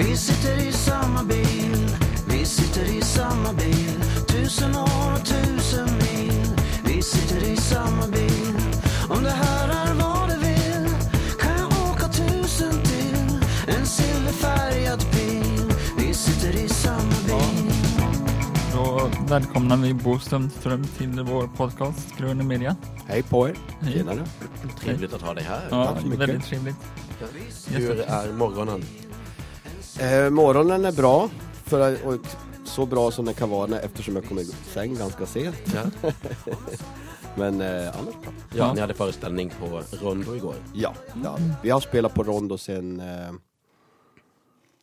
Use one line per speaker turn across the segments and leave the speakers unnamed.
Vi sitter i samma bil, vi sitter i samma bil Tusen år och tusen mil Vi sitter i samma bil Om det här är vad du vill Kan jag åka tusen till En silverfärgad bil Vi sitter i samma bil
Då välkomnar vi Bo Strömström till vår podcast Grön Media.
Hej på er!
Hej.
Tjenare!
Trevligt att ha dig här.
Ja,
tack så mycket.
väldigt trevligt.
Hur är morgonen?
Eh, morgonen är bra, för, så bra som den kan vara eftersom jag kom i säng ganska sent.
Ja.
Men eh, annars bra.
ja,
Ja.
ni hade föreställning på Rondo igår.
Ja, ja, vi har spelat på Rondo sedan eh,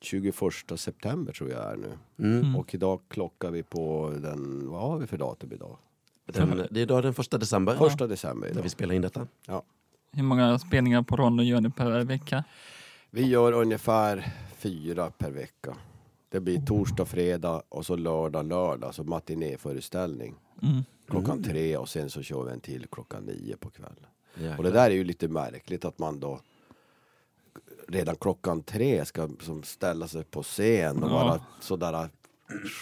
21 september tror jag är nu.
Mm.
Och idag klockar vi på den, vad har vi för datum idag?
Den, det är idag den första december.
Första december
När vi spelar in detta.
Ja.
Hur många spelningar på Rondo gör ni per vecka?
Vi gör ungefär fyra per vecka. Det blir torsdag, fredag och så lördag, lördag, så matinéföreställning.
Mm.
klockan tre och sen så kör vi en till klockan nio på kvällen.
Jäklar.
Och det där är ju lite märkligt att man då redan klockan tre ska som ställa sig på scen och
Ja.
vara sådär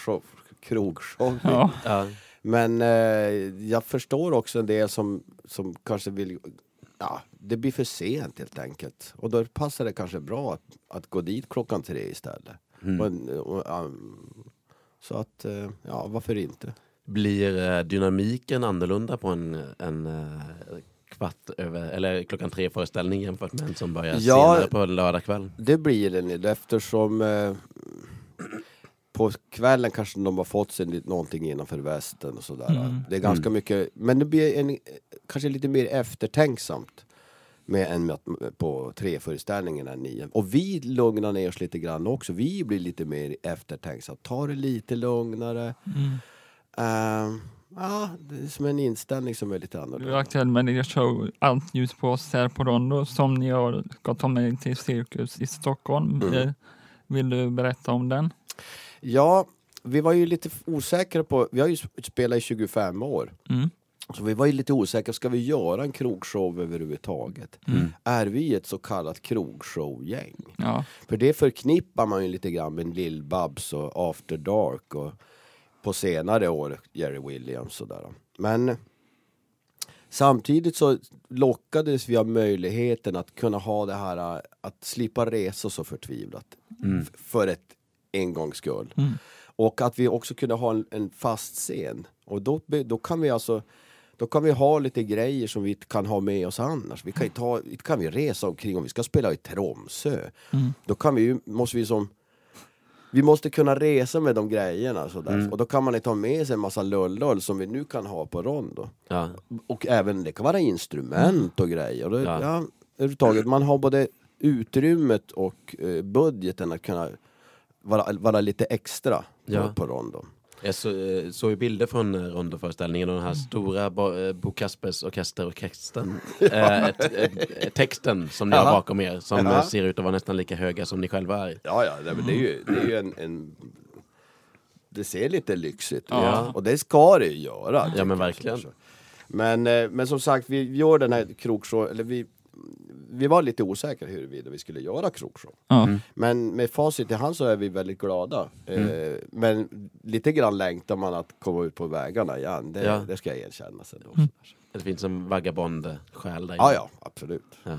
show, krogshow.
Ja,
Ja.
Men eh, jag förstår också en del som, som kanske vill Ja, det blir för sent helt enkelt. Och då passar det kanske bra att, att gå dit klockan tre istället.
Mm.
Och, och, um, så att, eh, ja varför inte?
Blir eh, dynamiken annorlunda på en, en eh, kvart över, eller klockan tre föreställning jämfört med en som börjar
Ja.
senare på lördagkväll?
Det blir det nu eftersom eh, på kvällen kanske de har fått sig någonting innanför västen och sådär.
Mm.
Det är ganska mycket, men det blir en, kanske lite mer eftertänksamt med en på tre föreställningen än nio. Och vi lugnar ner oss lite grann också. Vi blir lite mer eftertänksamma. Ta det lite lugnare.
mm.
Eh, ja, det är som en inställning som är lite
Du är
annorlunda.
aktuell med er show Allt ljus på oss här på Rondo som ni har, ska ta med till Cirkus i Stockholm.
Mm.
Eh, Vill du berätta om den?
Ja, vi var ju lite osäkra på, vi har ju spelat i 25 år.
Mm.
Så vi var ju lite osäkra, ska vi göra en krogshow överhuvudtaget?
Mm.
Är vi ett så kallat krogshowgäng?
Ja.
För det förknippar man ju lite grann med Lill-Babs och After Dark och på senare år Jerry Williams och där. Men samtidigt så lockades vi av möjligheten att kunna ha det här att slippa resa så förtvivlat. F- För ett en gångs skull.
Mm.
Och att vi också kunde ha en, en fast scen. Och då, då kan vi alltså då kan vi ha lite grejer som vi kan ha med oss annars. Vi kan, ju ta, kan vi resa omkring om vi ska spela i Tromsö.
Mm.
Då kan vi måste vi som vi måste kunna resa med de grejerna sådär. Och då kan man inte ha med sig en massa lullull som vi nu kan ha på Rondo.
Ja.
Och även, det kan vara instrument och grejer. Och det,
Ja.
ja. överhuvudtaget, man har både utrymmet och eh, budgeten att kunna vara, vara lite extra på,
Ja.
på Rondo.
Jag så, eh, såg ju bilder från eh, Rondo-föreställningen och den här stora Bo, eh, Bo Kaspers orkesterorkestern. eh, texten som ni har
Ja.
bakom er som
Ja.
eh, ser ut att vara nästan lika höga som ni själva är.
Ja, ja, det, är ju, det är ju en, en... Det ser lite lyxigt ut.
Ja.
Och det ska det ju göra. tycker
men verkligen.
Men, men som sagt, vi gör den här krogshow, eller vi, vi var lite osäkra huruvida vi skulle göra krogshow.
Ja.
Men med facit i hand så är vi väldigt glada.
Mm.
Eh, men lite grann längtar man att komma ut på vägarna igen. Det,
Ja.
det ska jag erkänna. Sen då.
Mm.
Det finns en vagabond själ där
Ja, ja, absolut.
Ja.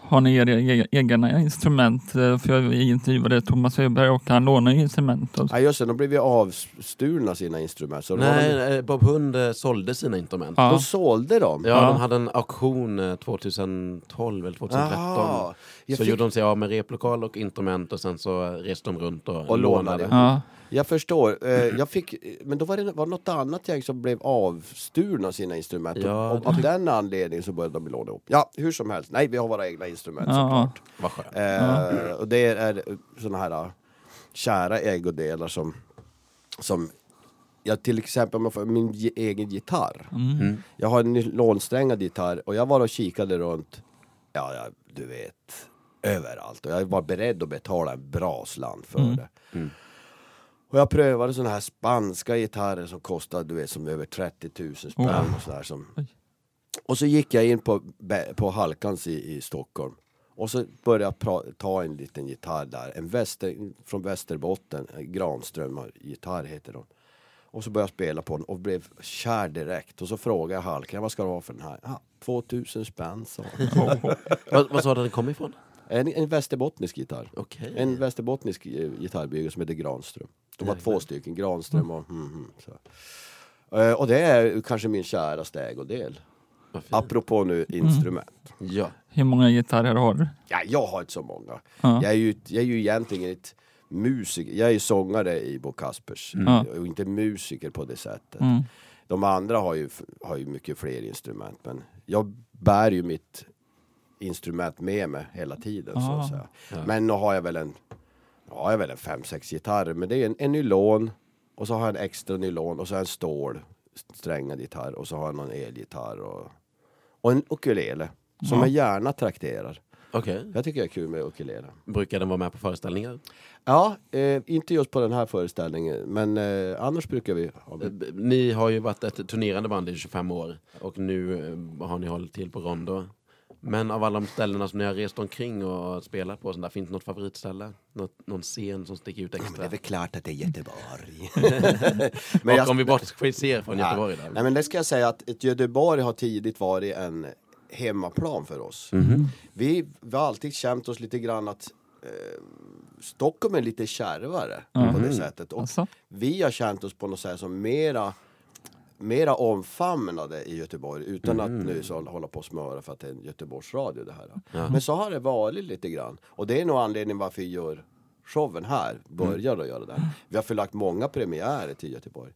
Har ni era e- egna instrument? Eh, För jag intervjuade Thomas Öberg och han lånar ju instrument. Och...
Ja, just det, de blev ju avstulna sina instrument. Så
Nej,
de,
eh, Bob Hund eh, sålde sina instrument.
Ja.
Då sålde de?
Ja,
Ja.
de hade en auktion eh, 2012 eller 2013.
Jaha. Jag
så
fick-
gjorde de sig av med replokal och instrument och sen så reste de runt och,
Och lånade.
lånade.
Ja.
Jag förstår. Eh, jag fick, men då var det var något annat gäng som blev avstulna sina instrument.
Ja,
och,
det
av den anledningen så började de låna ihop. Ja, hur som helst. Nej, vi har våra egna instrument
Ja.
såklart.
Vad skönt.
Eh, Och det är såna här eh, kära ägodelar som, som jag till exempel om jag får min egen gitarr.
Mm.
Jag har en nylonsträngad gitarr och jag var och kikade runt, ja, ja du vet, överallt. Och jag var beredd att betala en bra slant för
Mm.
det.
Mm.
Och jag prövade såna här spanska gitarrer som kostade du vet, som över 30 000 spänn
Oh.
och sådär som. Och så gick jag in på, på Halkans i, i Stockholm Och så började jag ta en liten gitarr där, en väster, från Västerbotten, en Granström gitarr heter de. Och så började jag spela på den och blev kär direkt. Och så frågade jag Hallgren, vad ska du ha för den här? Ja, 2000 spänn sa
vad sa du den kom ifrån?
En, en västerbottnisk gitarr.
Okej.
En västerbottnisk eh, gitarrbyggare som heter Granström. De var två stycken, Granström och... Mm, mm, så. Eh, och det är kanske min käraste ägodel. Apropå nu instrument.
Ja.
Hur många gitarrer har du?
Ja, jag har inte så många.
Ja.
Jag, är ju, jag är ju egentligen ett musiker. Jag är ju sångare i Bo Kaspers.
Ja.
Och inte musiker på det sättet.
Mm.
De andra har ju, har ju mycket fler instrument. Men jag bär ju mitt instrument med mig hela tiden. Så att säga.
Ja.
Men nu har jag väl en, ja, jag har väl en fem, sex gitarrer. Men det är en, en nylon och så har jag en extra nylon och så har jag en stål strängad gitarr och så har jag någon elgitarr och, och en ukulele. Som
Ja.
jag gärna trakterar.
Okej.
Jag tycker det är kul med ukulele.
Brukar den vara med på föreställningar?
Ja, eh, inte just på den här föreställningen, men eh, annars brukar vi ha
Eh, b- Ni har ju varit ett turnerande band i 25 år och nu eh, har ni hållit till på Rondo. Men av alla de ställena som ni har rest omkring och spelat på, så där, finns det något favoritställe? Något, någon scen som sticker ut
Men det
extra?
är väl klart att det är Göteborg.
Men
jag-
om vi bortser från
Nej.
Göteborg där.
Nej men det ska jag säga att ett Göteborg har tidigt varit en hemmaplan för oss.
Mhm.
Vi, vi har alltid känt oss lite grann att eh, Stockholm är lite kärvare på
Mhm.
det sättet. Och
Alltså?
vi har känt oss på något sätt som mera mera omfamnade i Göteborg utan att nu så hålla på och smöra för att det är en Göteborgsradio det här.
Ja.
Men så har det varit lite grann. Och det är nog anledningen varför vi gör showen här, börjar att göra det. Vi har förlagt många premiärer till Göteborg.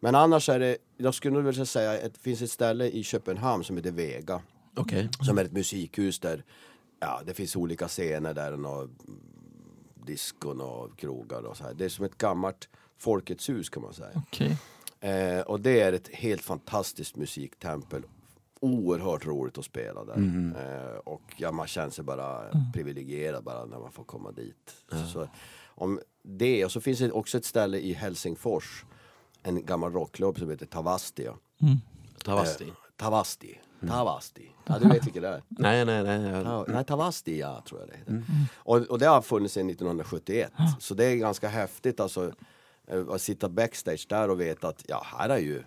Men annars är det, jag skulle nog vilja säga, att det finns ett ställe i Köpenhamn som heter Vega.
Okej.
Som är ett musikhus där, ja det finns olika scener där, och diskon och krogar och så här. Det är som ett gammalt Folkets hus kan man säga.
Okej.
Eh, och det är ett helt fantastiskt musiktempel. Oerhört roligt att spela där. Eh, och ja, man känner sig bara privilegierad bara när man får komma dit. Så, om det, och så finns det också ett ställe i Helsingfors. En gammal rockklubb som heter Tavastia.
Tavasti.
Eh, Tavasti. Tavasti. Ja, du vet vilket det är?
Nej, nej, nej. jag-
Ta, nej, Tavasti, ja, tror jag det heter. Och, och det har funnits sedan 1971. Så det är ganska häftigt alltså att sitta backstage där och veta att ja, här är ju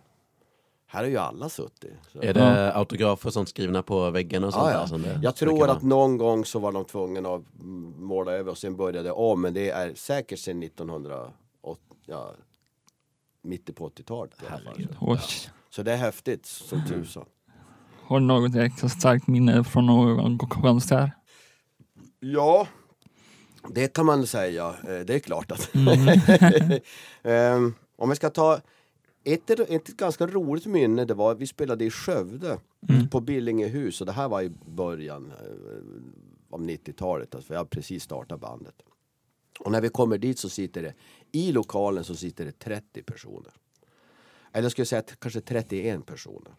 här är ju alla suttit. Så.
Är det autografer som skrivna på väggarna och sånt
Ja, ja. Jag tror att
vara?
någon gång så var de tvungna att måla över och sen började om. Men det är säkert sedan 1980, ja, mitten på 80-talet. i alla fall.
Herregud.
Oj.
Så det är häftigt som tusan.
Har du något extra starkt minne från någon konsert?
Ja, det kan man säga. Eh, Det är klart att... Ehm, om vi ska ta ett, ett ganska roligt minne, det var att vi spelade i Skövde på Billingehus och det här var i början eh, av 90-talet, alltså vi har precis startat bandet. Och när vi kommer dit så sitter det, i lokalen så sitter det 30 personer. Eller jag skulle säga kanske 31 personer.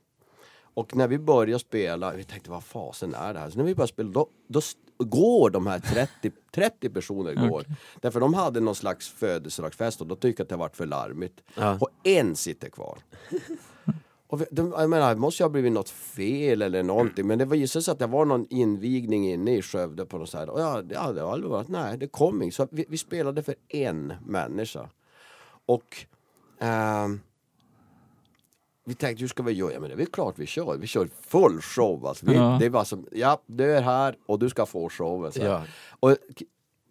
Och när vi började spela, vi tänkte vad fasen är det här? Så när vi började spela, då, då går de här 30, 30 personer går. Därför de hade någon slags födelsedagsfest och då tyckte jag att det varit för larmigt.
Ja.
Och en sitter kvar. Och de, jag menar, det måste ju ha blivit något fel eller någonting. Men det visade sig att det var någon invigning inne i Skövde på något sätt. Och ja, ja, det var aldrig nej, det kom inget. Så vi, vi spelade för en människa. Och ehm, vi tänkte, hur ska vi göra? Ja, men det är väl klart vi kör. Vi kör full show. Alltså. Vi,
Ja.
Det var som, ja, du är här och du ska få showen. Så här.
Ja.
Och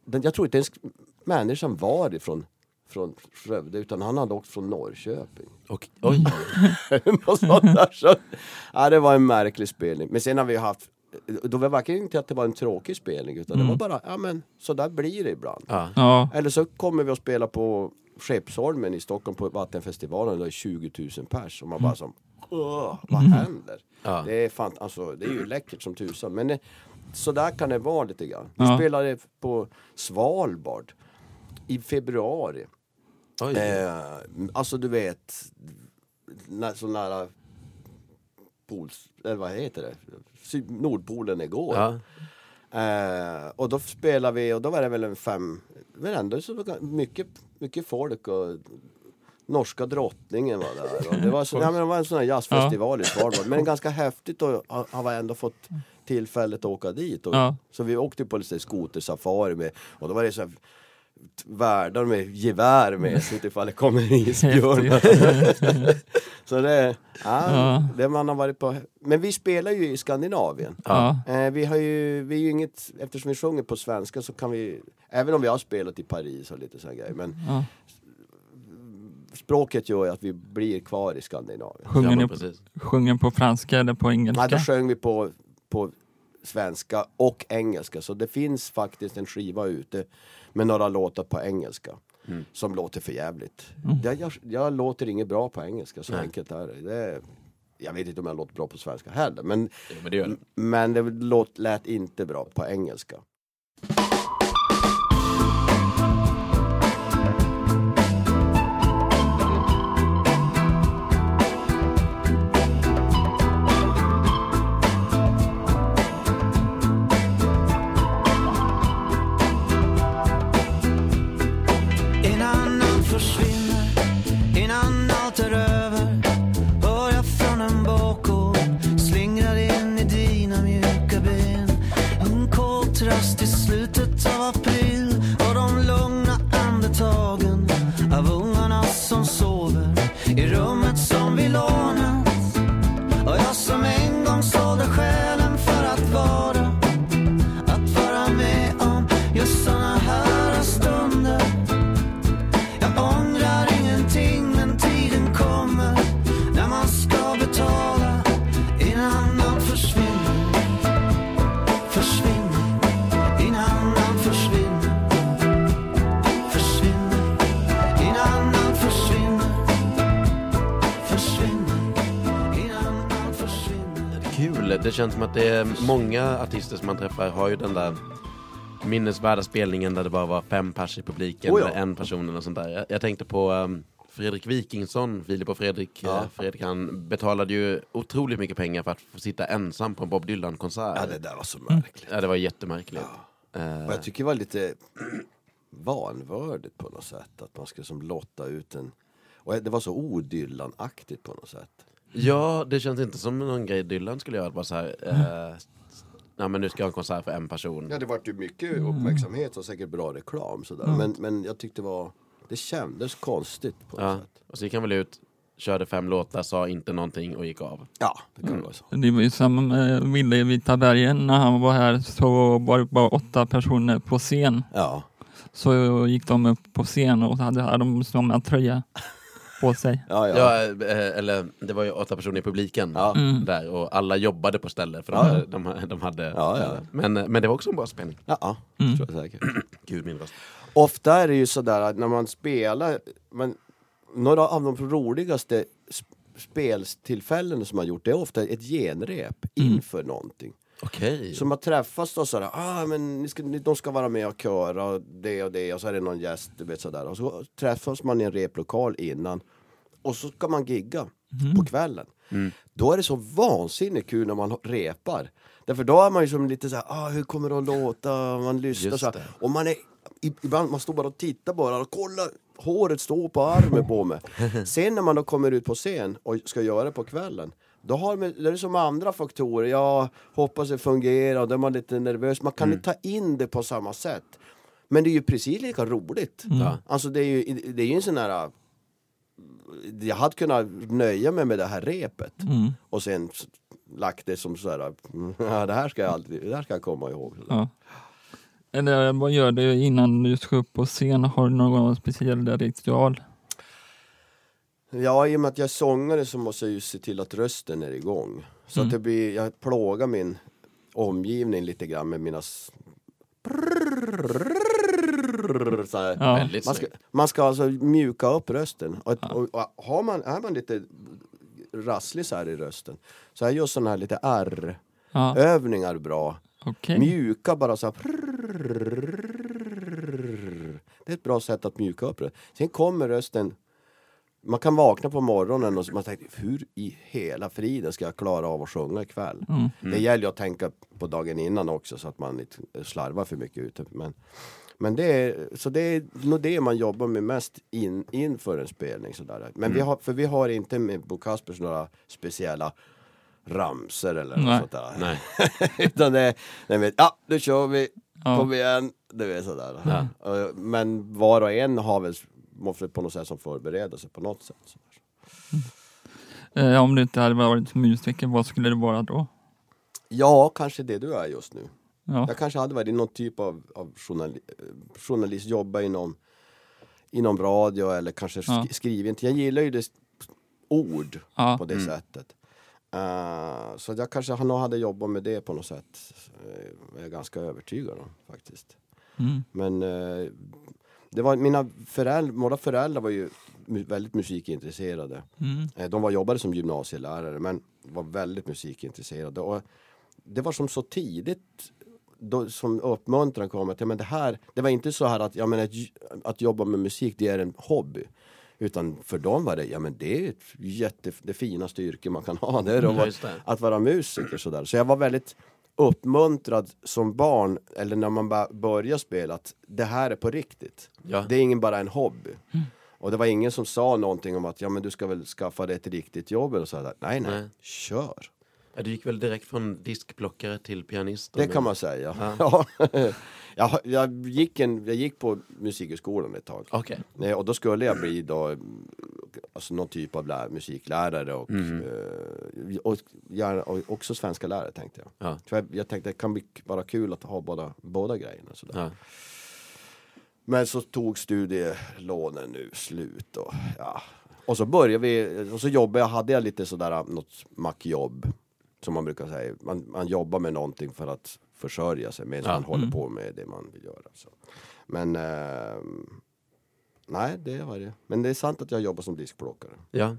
den, jag tror inte ens människan var ifrån från Skövde utan han hade åkt från Norrköping.
Och, oj,
Något sånt där. Så, ja, det var en märklig spelning. Men sen har vi haft då var det verkligen inte att det var en tråkig spelning utan det var bara, ja men så där blir det ibland.
ja.
Ja.
Eller så kommer vi att spela på Skeppsholmen i Stockholm på Vattenfestivalen det är 20 000 pers och man bara som, "Åh, vad händer?
Ja.
Det, är fan, alltså, det är ju läckert som tusan men det, så där kan det vara lite grann. Vi
Ja.
spelade på Svalbard i februari. Eh, alltså du vet, när, så nära pols, eller vad heter det? Nordpolen igår.
Ja.
Eh, och då spelade vi och då var det väl en fem, men ändå så mycket, mycket folk och norska drottningen var där. Och det, var så, ja, men det var en sån här jazzfestival i Svalbard. Men ganska häftigt har vi ändå fått tillfället att åka dit. Och,
Ja.
Så vi åkte på lite skotersafari med, och då var det så här värdar med gevär med sig ifall det kommer isbjörnar. så det, ja,
Ja.
det man har varit på. Men vi spelar ju i Skandinavien.
Ja.
Eh, vi har ju, vi är ju inget, eftersom vi sjunger på svenska så kan vi, även om vi har spelat i Paris och lite sådana grejer, men
Ja.
språket gör ju att vi blir kvar i Skandinavien.
Sjunger, ni, sjunger på franska eller på
Nej, då
engelska?
sjöng vi på, på svenska och engelska, så det finns faktiskt en skiva ute med några låtar på engelska.
Mm.
Som låter för jävligt. Jag, jag, jag låter inget bra på engelska, så
Nej.
enkelt är det. det. Jag vet inte om jag låter bra på svenska heller, men,
Jo, men det gör det.
men det låt, lät inte bra på engelska.
Känns som att det är många artister som man träffar har ju den där minnesvärda spelningen där det bara var fem pers i publiken
Oh ja.
eller en person eller sånt där. Jag, jag tänkte på um, Fredrik Wikingsson, Filip och Fredrik.
Ja.
Eh, Fredrik han betalade ju otroligt mycket pengar för att få sitta ensam på en Bob Dylan-konsert.
Ja, det där var så märkligt.
Ja, det var jättemärkligt. Eh,
Och jag tycker det var lite vanvördigt på något sätt. Att man skulle som lotta ut en... Och det var så odyllanaktigt på något sätt.
Ja, det känns inte som någon grej Dylan skulle göra. Bara så här, eh, ja, men nu ska jag ha en konsert för en person.
Ja, det vart ju mycket uppmärksamhet och säkert bra reklam sådär. Men, men jag tyckte det var... Det kändes konstigt på något
Ja.
sätt.
Och så gick han väl ut, körde fem låtar, sa inte någonting och gick av.
Ja, det kan vara så.
Det var ju samma med Ville i Vita bergen. När han var här så var det bara åtta personer på scen.
Ja.
Så gick de upp på scen och så hade hade de som en tröja på sig.
Ja, ja.
Ja, eh, eller det var ju åtta personer i publiken
Ja.
Mm.
där och alla jobbade på stället för
Ja,
de, de, de hade...
Ja, ja.
Men, men det var också en bra spelning.
ja.
Mm.
Tror jag säkert.
Gud min röst.
Ofta är det ju sådär att när man spelar, man, några av de roligaste sp- speltillfällen som man gjort, det är ofta ett genrep inför någonting.
Okej.
Så man träffas och sådär, ah, men ni ska, ni, de ska vara med och köra och det och det och så är det någon gäst, du vet sådär. Och så träffas man i en replokal innan och så ska man gigga på kvällen. Då är det så vansinnigt kul när man repar. Därför då är man ju som lite såhär, ah, hur kommer det att låta? Man lyssnar
Just
så här.
det.
Och man är, ibland man står bara och tittar bara och kolla håret står på armen på mig. Sen när man då kommer ut på scen och ska göra det på kvällen då har det är som andra faktorer, jag hoppas det fungerar, och då är man lite nervös. Man kan inte ta in det på samma sätt. Men det är ju precis lika roligt.
Ja.
Alltså det är ju, det är ju en sån här... Jag hade kunnat nöja mig med det här repet
Mm.
och sen lagt det som så här, ja, det här ska jag alltid, det här ska jag komma ihåg.
Ja. Eller vad gör du innan du ska upp på scen? Har du någon speciell ritual?
Ja, i och med att jag är sångare så måste jag ju se till att rösten är igång. Så att det blir, jag plågar min omgivning lite grann med mina... Så här.
Ja.
Man, ska, man ska alltså mjuka upp rösten. Och, och, och har man, är man lite rasslig så här i rösten så är just sådana här lite R-övningar
Ja,
bra.
okej.
Mjuka bara så här. Det är ett bra sätt att mjuka upp det. Sen kommer rösten man kan vakna på morgonen och så- man tänker hur i hela friden ska jag klara av att sjunga ikväll?
Mm.
Det gäller ju att tänka på dagen innan också så att man inte slarvar för mycket ute. Men, men det är, så det är nog det man jobbar med mest in, inför en spelning. Sådär. Men vi har, för vi har inte med Bo Kaspers några speciella ramser eller
Nej.
något sånt där.
Nej.
Utan det, nej, men, ja nu kör vi,
Ja.
kom igen, du vet sådär.
Ja.
Men var och en har väl, måste på något sätt som förbereda sig på något sätt. Så.
Eh, om du inte hade varit musiker, vad skulle det vara då?
Ja, kanske det du är just nu.
Ja.
Jag kanske hade varit någon typ av, av journali eh, journalist, jobba inom, inom radio eller kanske sk
Ja.
skrivit. Jag gillar ju det ord
Ja.
på det sättet. Eh, så jag kanske nog hade jobbat med det på något sätt. Uh, jag är ganska övertygad om faktiskt.
Mm.
Men eh, det var mina föräldrar, båda föräldrar var ju väldigt musikintresserade.
Mm.
Eh, De var, jobbade som gymnasielärare men var väldigt musikintresserade. Och det var som så tidigt då, som uppmuntran kom att ja, men det här, det var inte så här att, ja, men att, att jobba med musik det är en hobby. Utan för dem var det, ja men det är ett jätte, det finaste yrke man kan ha. Det att
just det.
att vara musiker sådär. Så jag var väldigt uppmuntrad som barn, eller när man bara började spela, att det här är på riktigt.
Ja.
Det är ingen bara en hobby. Och det var ingen som sa någonting om att ja men du ska väl skaffa dig ett riktigt jobb eller så. Nej, nej,
Nej.
kör.
Ja, du gick väl direkt från diskplockare till pianist?
Det kan man säga.
Ja.
Ja. jag, jag, gick en, jag gick på musikhögskolan ett tag.
Okej.
Nej, och då skulle jag bli då, alltså någon typ av lär, musiklärare och,
Mm.
eh, och, gärna, och också svenska lärare tänkte jag.
Ja.
Jag, jag tänkte det kan bli, vara kul att ha båda, båda grejerna. Sådär.
Ja.
Men så tog studielånen nu slut och ja. Och så började vi, och så jobbade jag, hade jag lite sådär något mackjobb. Som man brukar säga, man, man jobbar med någonting för att försörja sig medan
Ja.
man håller
Mm.
på med det man vill göra. Så. Men ehm, nej, det var det. Men det är sant att jag jobbar som diskplockare.
ja.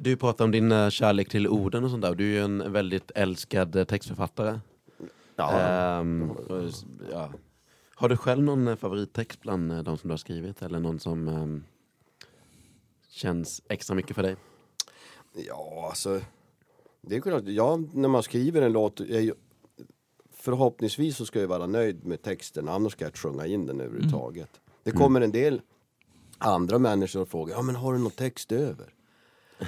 Du pratar om din eh, kärlek till orden och sånt där. Du är ju en väldigt älskad eh, textförfattare.
Ja,
Ehm, ja. Har du själv någon eh, favorittext bland eh, de som du har skrivit? Eller någon som ehm, känns extra mycket för dig?
Ja, alltså. Det är klart, ja, när man skriver en låt, ju, förhoppningsvis så ska jag vara nöjd med texten, annars ska jag sjunga in den överhuvudtaget. Det kommer en del andra människor och frågar, ja men har du någon text över?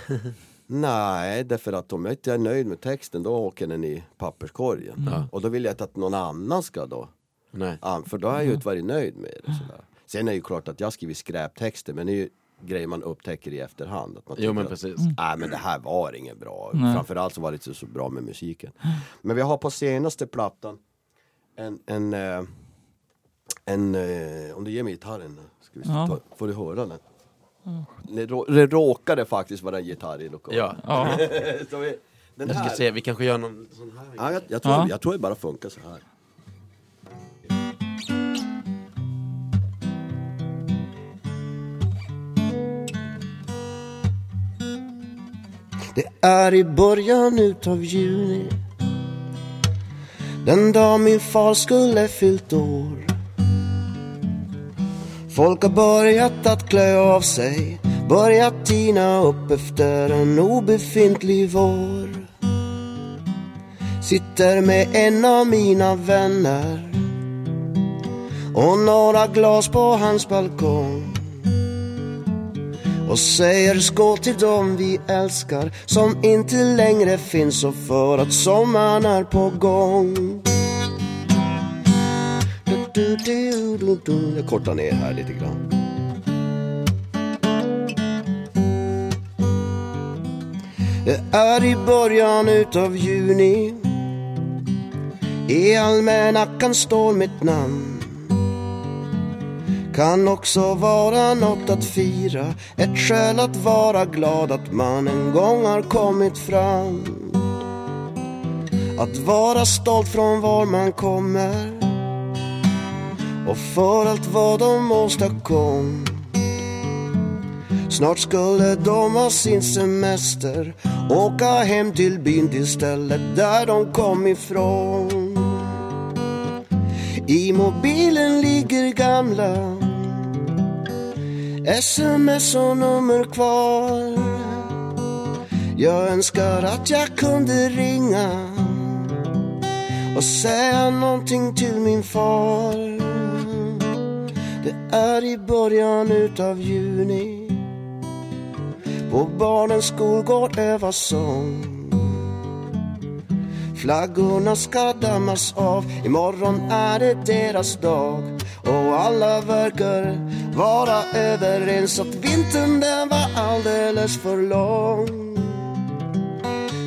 Nej, därför att om jag inte är nöjd med texten då åker den i papperskorgen.
Ja.
Och då vill jag inte att någon annan ska då,
Nej.
för då har jag ju inte varit nöjd med det. Sådär. Sen är det ju klart att jag skriver skräptexter, men det är ju grejer man upptäcker i efterhand. Att man
Jo men precis.
Nej men det här var inget bra.
Nej.
Framförallt så var det inte så bra med musiken. Men vi har på senaste plattan en, en, eh, en eh, om du ger mig gitarren ska vi
Ja.
ta, får du höra den. Det, rå, det råkade faktiskt vara en gitarr i lokalen.
Ja.
Ja.
Så vi, den
Jag ska
här,
se, vi kanske gör någon sån här.
ja, jag, jag, tror,
Ja.
jag tror det bara funkar så här. Det är i början utav juni. Den dag min far skulle fyllt år. Folk har börjat att klä av sig Börjat tina upp efter en obefintlig vår. Sitter med en av mina vänner Och några glas på hans balkong och säger skål till dem vi älskar som inte längre finns och för att sommaren är på gång. Jag kortar ner här lite grann. Det är i början utav juni I almanackan står mitt namn kan också vara något att fira. Ett skäl att vara glad att man en gång har kommit fram. Att vara stolt från var man kommer. Och för allt vad de åstadkom. Snart skulle de ha sin semester. Åka hem till byn till stället där de kom ifrån. I mobilen ligger gamla sms och nummer kvar. Jag önskar att jag kunde ringa och säga någonting till min far. Det är i början utav juni. På barnens skolgård övas sång Flaggorna ska dammas av, imorgon är det deras dag. Och alla verkar vara överens att vintern den var alldeles för lång.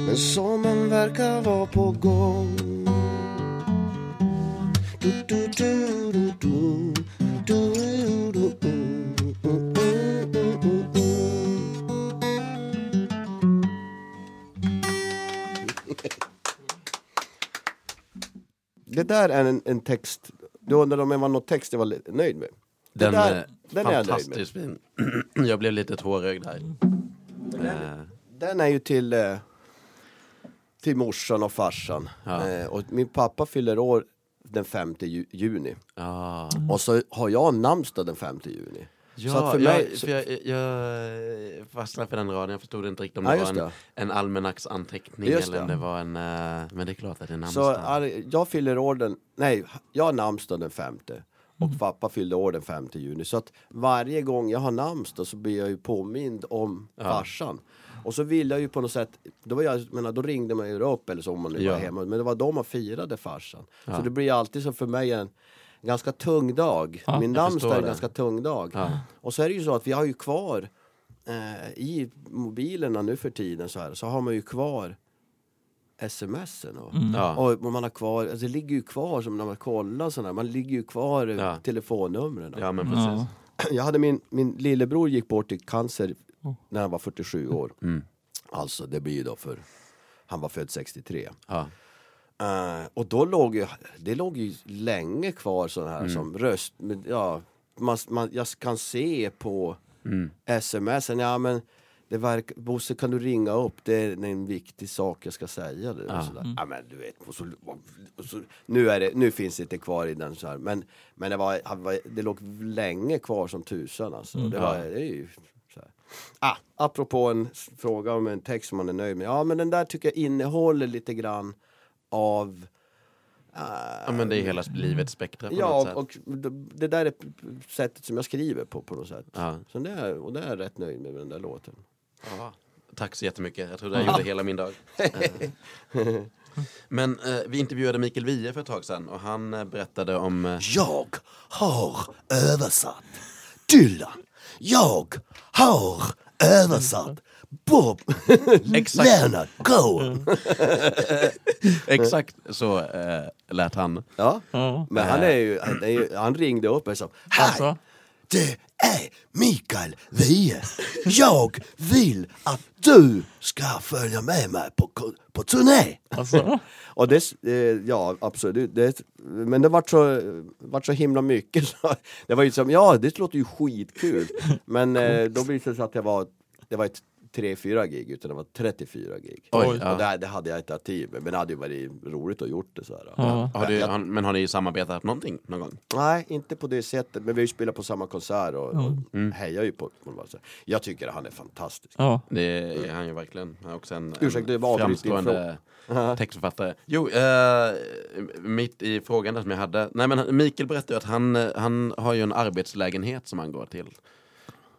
Men sommaren verkar vara på gång. Du, du, du, du, du. Du, du, du, du, Det där är en, en text, du undrade om det var någon text jag var nöjd med. Det
Den,
där,
är
den är jag nöjd med.
fantastiskt fin. jag blev lite tårögd här. Eh,
Den är ju till, eh, till morsan och farsan.
Ja.
Eh, och min pappa fyller år den 5 ju, juni.
ja.
Och så har jag namnsdag den 5 juni.
Ja,
så för
jag,
mig...
för jag, jag fastnade för den raden, jag förstod inte riktigt om
Ja,
det
just
var en,
det.
en almanacksanteckning eller om
det.
var en... eh, men det är klart att det är
Så
namnsdag.
är, jag fyller år den, nej, jag har namnsdag den 5 och
Mm.
pappa fyllde år den 5 juni. Så att varje gång jag har namnsdag så blir jag ju påmind om
Ja.
farsan. Och så vill jag ju på något sätt, då, var jag, menar, då ringde man ju upp eller så om man nu
Ja.
var hemma. Men det var då man firade farsan.
Ja.
Så det blir alltid så för mig en ganska tung dag.
Ja,
Min namnsdag är en ganska tung dag.
Ja.
Och så är det ju så att vi har ju kvar eh, i mobilerna nu för tiden så här så har man ju kvar smsen och,
Ja.
och man har kvar, alltså det ligger ju kvar som när man kollar sådär, man ligger ju kvar
Ja.
telefonnumren.
ja, men precis.
Ja.
Jag hade min, min lillebror gick bort i cancer
Oh.
när han var 47 år.
Mm.
Alltså det blir ju då för, han var född 63. Eh, och då låg ju, det låg ju länge kvar sådana här som röst, men, ja, man, man, jag kan se på
Mm.
smsen, ja men det verkar, Bosse kan du ringa upp, det är en viktig sak jag ska säga. Det, och
Ja.
sådär. ja men du vet, och så, och så, nu, är det, nu finns det inte kvar i den så här, men, men det, var, det låg länge kvar som tusan alltså. Och Det, var, det är ju så här. Ah, apropå en fråga om en text som man är nöjd med, ja men den där tycker jag innehåller lite grann av
ja, men det är hela livets spektra på något
Ja,
sätt.
och det, där är sättet som jag skriver på på något sätt.
Ja.
Så det är, och det är jag rätt nöjd med, med den där låten.
Ja. Tack så jättemycket. Jag tror det gjorde hela min dag. Eh. Men eh, vi intervjuade Mikael Wiehe för ett tag sedan och han eh, berättade om... Eh,
Jag har översatt Dylan. Jag har översatt Bob
Exakt.
Leonard Cohen.
exakt så eh, lät han.
Ja,
Ja.
men han, är ju, han, är ju, han ringde upp och sa Hej,
Alltså?
Det är Mikael Wiehe. Jag vill att du ska följa med mig på, på turné.
Alltså?
Och det, eh, ja absolut, det, men det vart så, vart så himla mycket. Så det var ju som, ja det låter ju skitkul. Men eh, då blev det så att det var, det var ett 3-4 gig utan det var 34 gig.
Oj,
och
ja.
det, det hade jag inte haft tid med, men det hade ju varit roligt att gjort det så här.
Ja.
Har du,
Jag-
han, men har ni samarbetat någonting någon gång?
Nej, inte på det sättet, men vi har ju spelat på samma konsert och, och
Mm.
hejar ju på honom. Jag tycker att han är fantastisk.
Ja.
Det är han ju verkligen. Han är också en,
Ursäkta,
en framstående textförfattare. Jo, eh, mitt i frågan där som jag hade. Nej, men Mikael berättade ju att han, eh, han har ju en arbetslägenhet som han går till.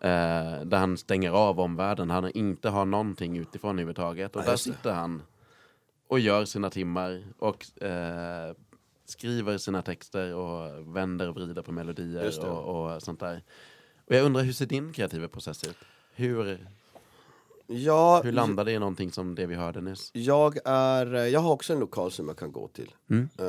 Eh, där han stänger av omvärlden. Han inte har någonting utifrån överhuvudtaget. Och
Ja,
där sitter han och gör sina timmar och eh, skriver sina texter och vänder och vrider på melodier och, och sånt där. Och jag undrar, hur ser din kreativa process ut? Hur,
Ja,
hur landade det i någonting som det vi hörde nyss?
Jag, är, jag har också en lokal som jag kan gå till.
Mm.
Eh,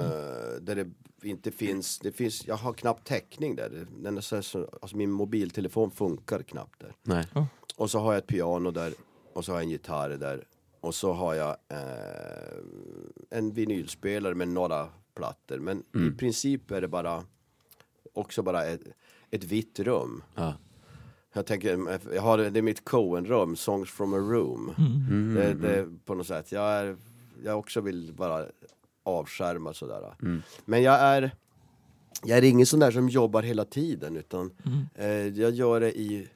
där det inte finns, det finns, jag har knappt täckning där. Den är så, så, alltså min mobiltelefon funkar knappt där.
Nej.
Och så har jag ett piano där och så har jag en gitarr där. Och så har jag eh, en vinylspelare med några plattor. Men i princip är det bara också bara ett, ett vitt rum.
Ja.
Jag tänker, jag har, det är mitt Cohen-rum, Songs from a room.
Mm.
Det, det, på något sätt, jag, är, jag också vill bara avskärma sådär.
Mm.
Men jag är, jag är ingen sån där som jobbar hela tiden utan eh, jag gör det i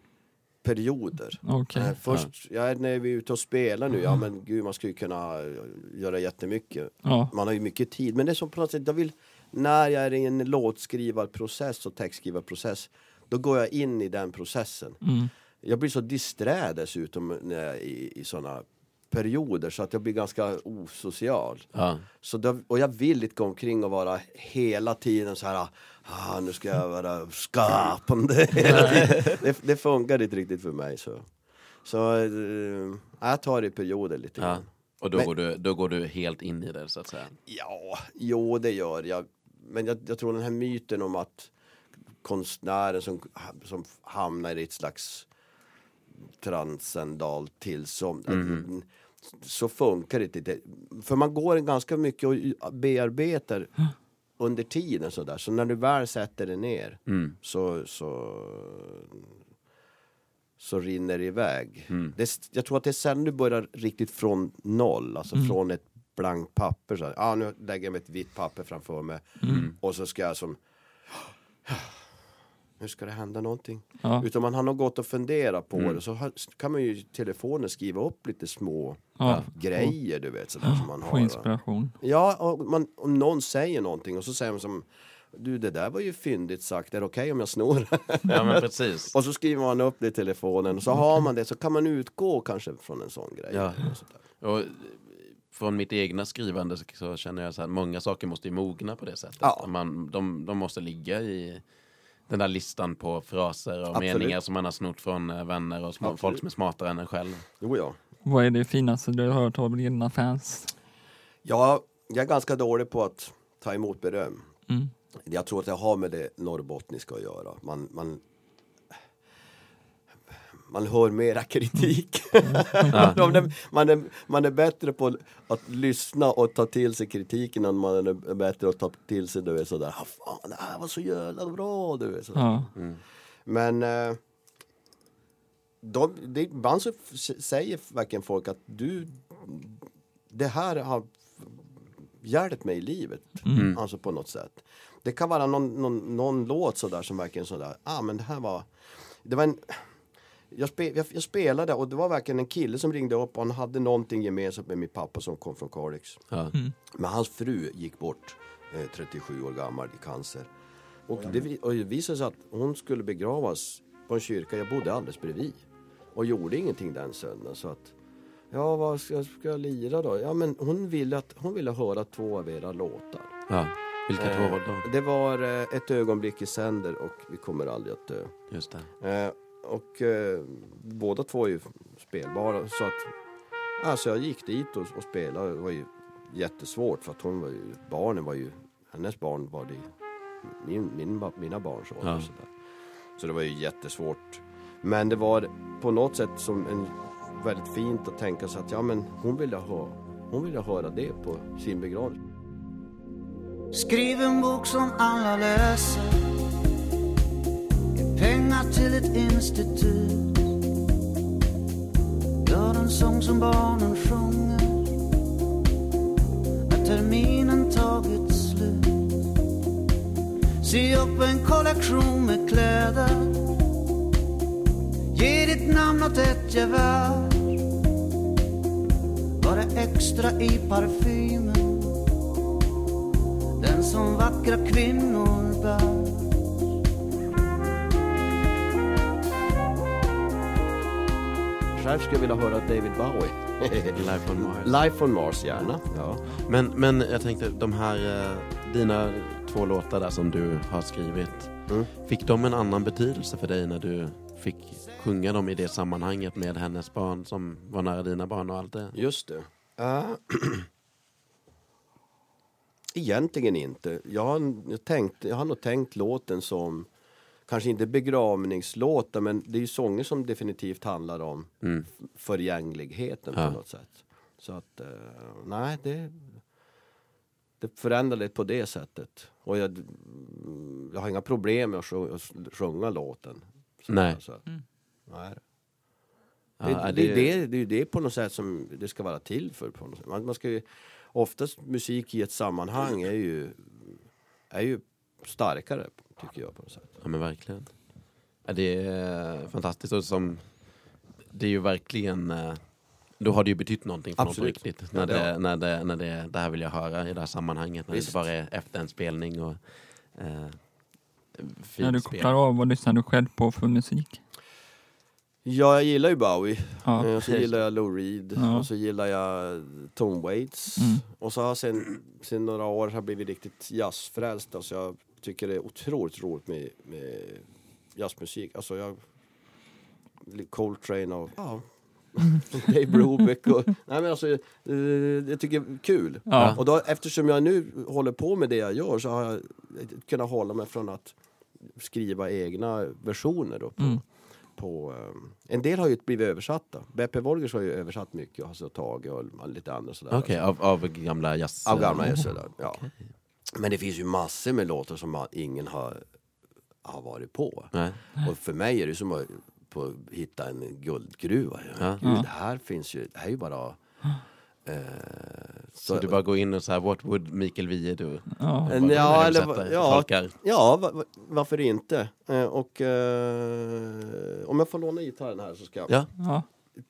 perioder.
Okej.
Eh, först, jag är, när vi är ute och spelar nu, ja men gud man skulle kunna eh, göra jättemycket.
Ja.
Man har ju mycket tid, men det är som på något sätt, jag vill, när jag är i en låtskrivarprocess och textskrivarprocess, då går jag in i den processen.
Mm.
Jag blir så disträ dessutom när jag är i, i såna perioder så att jag blir ganska osocial.
Ja.
Så då, och jag vill inte gå omkring och vara hela tiden så här ah, nu ska jag vara skapande. Det, det funkar inte riktigt för mig. Så, så eh, jag tar det i perioder lite
ja.
grann.
Och då,
Men-
går du, då går du helt in i det så att säga.
Ja, jo det gör jag. Men jag, jag tror den här myten om att konstnären som, som hamnar i ett slags transcendalt tillstånd.
Mhm.
Så funkar det inte. För man går ganska mycket och bearbetar under tiden sådär. Så när du väl sätter dig ner
Mm.
så, så, så rinner det iväg. Det, är- jag tror att det är sen du börjar riktigt från noll, alltså från ett blankt papper. Så här, ah, nu lägger jag mig ett vitt papper framför mig och så ska jag som nu ska det hända någonting.
Ja.
Utan man har nog gått och funderat på det så har, kan man ju i telefonen skriva upp lite små
Ja.
grejer du vet sådär som man har. va.
inspiration.
Ja, och man, om någon säger någonting och så säger man som Du det där var ju fyndigt sagt, är det okej om jag snor?
Ja men precis.
och så skriver man upp det i telefonen och så har man det så kan man utgå kanske från en sån grej.
Ja.
Och
från mitt egna skrivande så- så känner jag så här, många saker måste ju mogna på det sättet.
Ja.
Man, de, de måste ligga i den där listan på fraser och
Absolut.
meningar som man har snott från eh, vänner och
Absolut.
folk som är smartare än en själv.
Jo, ja.
Vad är det finaste du har hört av dina fans?
ja, jag är ganska dålig på att ta emot beröm.
Mm.
Jag tror att det har med det norrbottniska att göra. Man, man, man hör mera kritik. man, är, man, är, man är bättre på att lyssna och ta till sig kritiken än man är bättre att ta till sig du vet, sådär, ah, fan det här var så jävla bra du vet, sådär.
Ja.
Men eh, de, det, ibland så säger verkligen folk att du, det här har hjälpt mig i livet. Alltså på något sätt. Det kan vara någon, någon, någon låt sådär som verkligen sådär, ah men det här var, det var en jag, spe, jag, jag spelade och det var verkligen en kille som ringde upp och han hade någonting gemensamt med min pappa som kom från Kalix.
Ja.
Men hans fru gick bort, eh, 37 år gammal i cancer. Och det, och det visade sig att hon skulle begravas på en kyrka, jag bodde alldeles bredvid. Och gjorde ingenting den söndagen så att Ja, vad ska, ska jag lira då? Ja, men hon ville, att, hon ville höra två av era låtar.
ja. Vilka två var det då?
Det var eh, Ett ögonblick i sänder och Vi kommer aldrig att dö.
Just det.
Eh, och eh, båda två är ju spelbara så att Alltså jag gick dit och, och spelade, det var ju jättesvårt för att hon var ju, barnen var ju, hennes barn var det min, min, mina barns ålder
Ja.
och sådär. Så det var ju jättesvårt. Men det var på något sätt som en, väldigt fint att tänka sig att ja men hon ville ha, hon ville höra det på sin begravning.
Skriv en bok som alla läser Ge till ett institut. Gör en sång som barnen sjunger. När terminen tagit slut. Sy upp en kollektion med kläder. Ge ditt namn åt ett gevär. Var det extra i parfymen? Den som vackra kvinnor bär.
Själv skulle jag vilja höra David Bowie.
Life on Mars.
Life on Mars gärna. Ja.
Men, men jag tänkte, de här, eh, dina två låtar där som du har skrivit,
Mm.
fick de en annan betydelse för dig när du fick sjunga dem i det sammanhanget med hennes barn som var nära dina barn och allt det?
Just det. Uh, egentligen inte. Jag har, jag, tänkt, jag har nog tänkt låten som kanske inte begravningslåtar men det är ju sånger som definitivt handlar om
Mm.
förgängligheten
Ja.
på något sätt. Så att, eh, nej det, det förändrade på det sättet. Och jag, jag har inga problem med att sjunga, att sjunga låten. Så,
Nej.
Så, att, nej.
Ja,
Det,
är
det, det, det, det är ju det på något sätt som det ska vara till för. På något sätt. Man, man ska ju, oftast musik i ett sammanhang är ju, är ju starkare tycker jag på något sätt.
Ja men verkligen. Ja, det är fantastiskt och som, det är ju verkligen, eh, då har det ju betytt någonting för
Absolut.
någon på riktigt.
Ja,
När,
det
det,
har-
när, det, när det, det här vill jag höra i det här sammanhanget, när
Visst.
det inte bara är efter en spelning och eh,
När du
fint spel.
kopplar av, vad lyssnar du själv på för musik?
Ja, jag gillar ju Bowie.
Ja.
Eh, Och så gillar jag Lou Reed.
Ja.
Och så gillar jag Tom Waits.
Mm.
Och så har jag sen, sen några år har blivit riktigt jazzfrälst. Alltså jag tycker det är otroligt roligt med, med jazzmusik. Alltså jag... Coltrane och... Ja. Dave Brubeck och... Nej men alltså, eh, jag tycker det är kul.
Ja.
Och då, eftersom jag nu håller på med det jag gör så har jag kunnat hålla mig från att skriva egna versioner då på,
Mm.
på um, en del har ju blivit översatta. Beppe Wolgers har ju översatt mycket och alltså tagit och lite andra sådär.
Okej, av, av gamla jazz...
Av gamla där, ja. Men det finns ju massor med låtar som ingen har, har varit på.
Nej.
Och för mig är det som att på, hitta en guldgruva.
Ja.
Gud, det här finns ju, det här är ju bara... Eh,
Så du bara går in och så här, what would Mikael Wiehe do?
Ja.
En- Ja, eller, ja, ja va, va, varför inte? Eh, och eh, om jag får låna gitarren här så ska jag...
Ja,
Ja.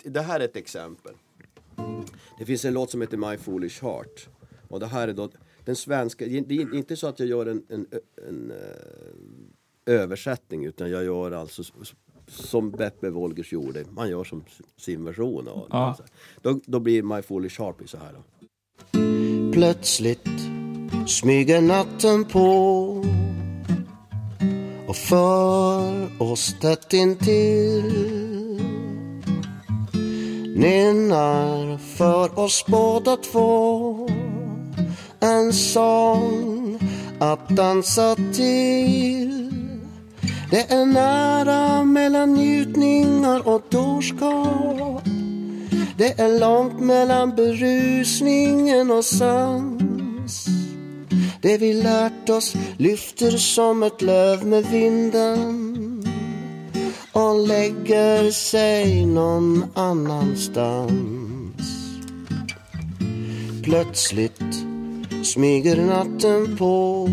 Det här är ett exempel. Det finns en låt som heter My Foolish Heart. Och det här är då den svenska, det är inte så att jag gör en, en, en eh, översättning utan jag gör alltså som Beppe Wolgers gjorde. Man gör som sin version av det.
Ja.
Då, då blir My Foolish blir så här då. Plötsligt smyger natten på och för oss tätt intill nynnar för oss båda två en sång att dansa till. Det är nära mellan njutningar och dårskap. Det är långt mellan berusningen och sans. Det vi lärt oss lyfter som ett löv med vinden och lägger sig någon annanstans. Plötsligt smyger natten på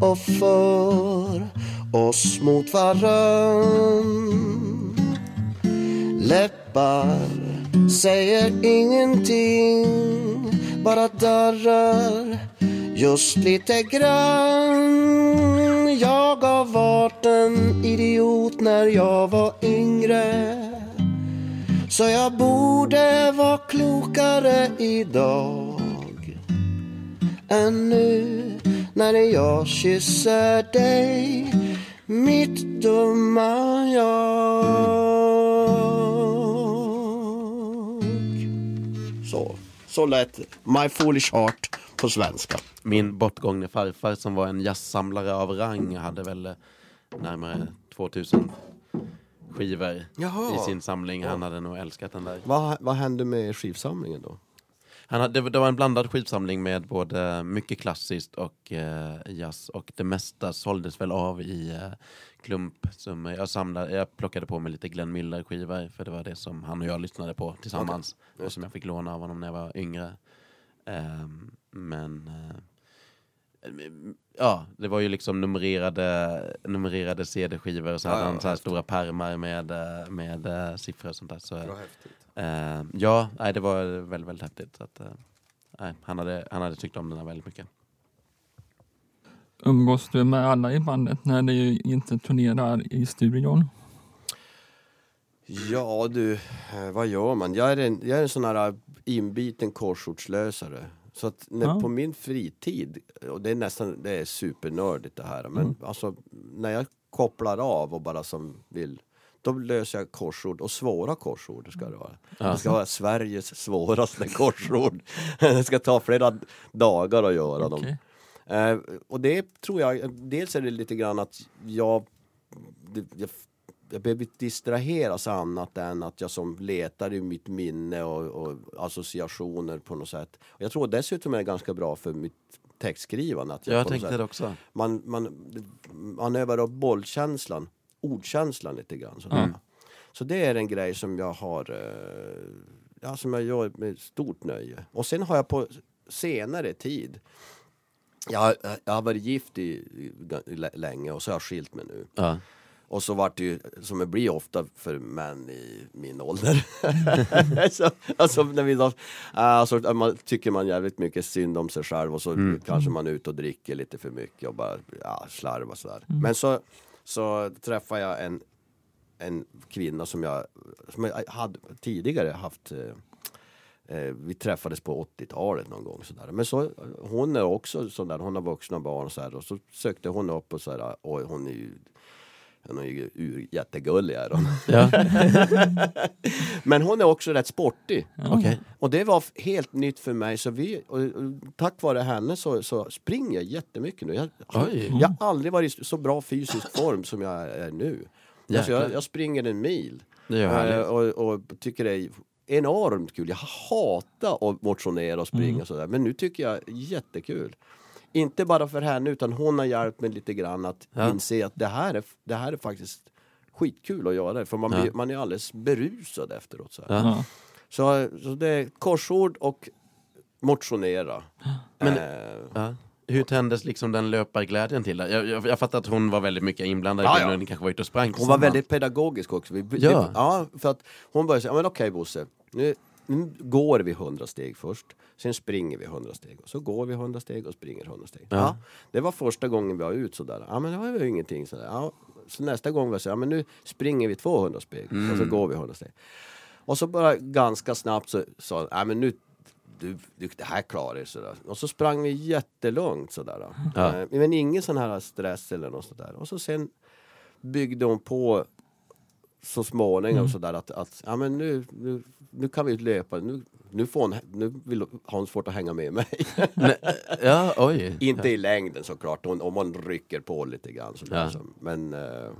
och för oss mot varann. Läppar säger ingenting, bara darrar just lite grann. Jag har varit en idiot när jag var yngre. Så jag borde vara klokare idag än nu när jag kysser dig mitt dumma jag. Så, så lät My Foolish Heart på svenska.
Min bortgångne farfar som var en jazzsamlare av rang hade väl eh, närmare 2000 skivor
Jaha.
i sin samling. Han hade nog älskat den där.
Vad, vad hände med skivsamlingen då?
Han hade, det var en blandad skivsamling med både mycket klassiskt och eh, jazz och det mesta såldes väl av i eh, klumpsummor. Jag, samlade, jag plockade på mig lite Glenn Miller-skivor för det var det som han och jag lyssnade på tillsammans och som jag fick låna av honom när jag var yngre. Ehm, men eh, ja, det var ju liksom numrerade, numrerade CD-skivor och så
Ja,
hade han så här stora pärmar med, eh, med eh, siffror och sånt där. Så,
häftigt.
Eh, ja, nej, det var väldigt, väldigt häftigt. Så att, eh, nej, han, hade, han hade tyckt om den här väldigt mycket.
Umgås du med alla i bandet när ni inte turnerar i studion?
Ja du, eh, vad gör man? Jag är en, jag är en sån här inbiten korsordslösare. Så att när,
Ja.
på min fritid, och det är nästan, det är supernördigt det här, men alltså när jag kopplar av och bara som vill då löser jag korsord och svåra korsord ska det vara. Det ska vara Sveriges svåraste korsord. Det ska ta flera dagar att göra dem.
Okej.
Eh, och det tror jag, dels är det lite grann att jag, det, jag, jag behöver distraheras annat än att jag som letar i mitt minne och, och associationer på något sätt. Och jag tror dessutom är det ganska bra för mitt textskrivande. Att
Jag
något
tänkte
sätt-
det också.
man, man, man övar upp bollkänslan, ordkänslan lite grann. sådär. Så det är en grej som jag har, eh, ja, som jag gör med stort nöje. Och sen har jag på senare tid, jag, jag har varit gift i, i, länge och så har jag skilt mig nu.
Ja.
Och så vart det ju, som det blir ofta för män i min ålder. så, alltså, när vi då, alltså, man tycker man jävligt mycket synd om sig själv och så kanske man är ute och dricker lite för mycket och bara ja, slarvar sådär. Men så, så träffar jag en, en kvinna som jag, som jag hade tidigare haft eh, eh vi träffades på 80-talet någon gång sådär. Men så, hon är också sådär, hon har vuxna barn och så här, och så sökte hon upp och sådär, och hon är ju hon är ju ur, jättegullig är hon.
Ja.
Men hon är också rätt sportig.
Okej.
Och det var helt nytt för mig. Så vi, och, och, tack vare henne så, så springer jag jättemycket nu. Jag,
Oj.
jag har aldrig varit i så bra fysisk form som jag är nu. Alltså jag, jag springer en mil.
Är
Eh, och, och tycker det är enormt kul. Jag hatar att motionera och springa och sådär. Men nu tycker jag jättekul. Inte bara för henne utan hon har hjälpt mig lite grann att
Ja.
inse att det här, är, det här är faktiskt skitkul att göra. För man,
Ja.
blir, man är alldeles berusad efteråt. Så, här.
Ja.
Så, så det är korsord och motionera.
Men-
Eh,
Ja. Hur tändes liksom den löparglädjen till? det? Jag, jag, jag fattar att hon var väldigt mycket inblandad
Ja,
i det
ja.
ni kanske var ute och sprang
Hon var väldigt pedagogisk också. Vi,
Ja.
det, ja, för att hon började säga, ja, men okej Bosse, nu, nu går vi 100 steg först, sen springer vi 100 steg, och så går vi 100 steg och springer 100 steg.
Ja.
Det var första gången vi var ut sådär. Ja men det var ju ingenting sådär. Ja, så nästa gång var så, ja men nu springer vi 200 steg, och
Mm.
så går vi 100 steg. Och så bara ganska snabbt så sa ja men nu du, du, det här klarar du sådär. Och så sprang vi jättelångt sådär.
Ja.
Eh, Men ingen sån här stress eller något sådär. Och så sen byggde hon på så småningom sådär att, att ja, men nu, nu, nu kan vi löpa. Nu, nu, får hon, nu vill hon svårt att hänga med mig.
Nej, ja, oj.
Inte i längden såklart, hon, om man rycker på lite grann. Sådär,
Ja.
så. men, eh,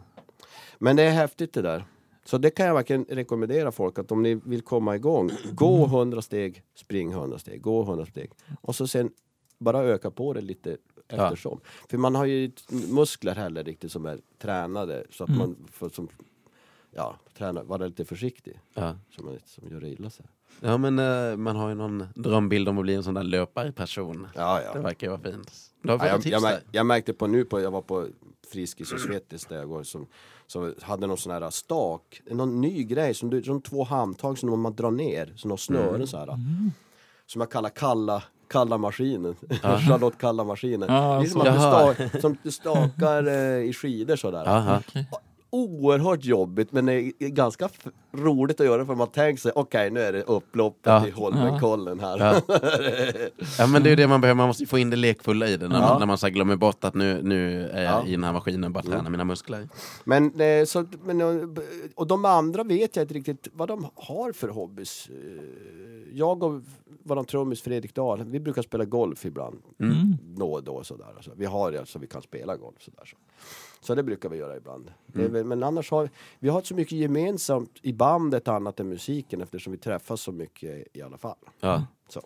men det är häftigt det där. Så det kan jag verkligen rekommendera folk att om ni vill komma igång, gå 100 steg, spring 100 steg, gå 100 steg. Och så sen bara öka på det lite
Ja.
eftersom. För man har ju muskler heller riktigt som är tränade så att man får som, ja, träna, vara lite försiktig
Ja.
så man inte som gör illa sig.
ja, men eh, man har ju någon drömbild om att bli en sån där löparperson.
Ja,
Det
ja.
verkar ju vara fint. Du har
Ja, jag,
tips
jag,
där.
jag märkte på nu, på, jag var på Friskis och Svettis där jag går, som, som hade någon sån här stak, någon ny grej, som, du, som två handtag som man drar ner, som någon snören
Mm.
så här. Som jag kallar kalla, kalla maskinen, Charlotte kalla maskinen.
Ja,
det är som att du,
Jaha.
sta, som du stakar eh, i skidor sådär.
Jaha.
Oerhört jobbigt men det är ganska roligt att göra för man tänker sig, okej nu är det upploppet
Ja.
i Holmenkollen här.
Ja. ja men det är ju det man behöver, man måste få in det lekfulla i det när
Ja.
man, när man så glömmer bort att nu, nu är jag
Ja.
i den här maskinen och bara tränar mina muskler.
Men, eh, så, men, eh, och de andra vet jag inte riktigt vad de har för hobbys. Eh, Jag och våran trummis Fredrik Dahl, vi brukar spela golf ibland.
Mm.
Då och då sådär. Alltså, vi har det så vi kan spela golf sådär. Så, så det brukar vi göra ibland. Det är väl, men annars har vi har så mycket gemensamt i bandet annat än musiken eftersom vi träffas så mycket i alla fall.
Ja.
Så.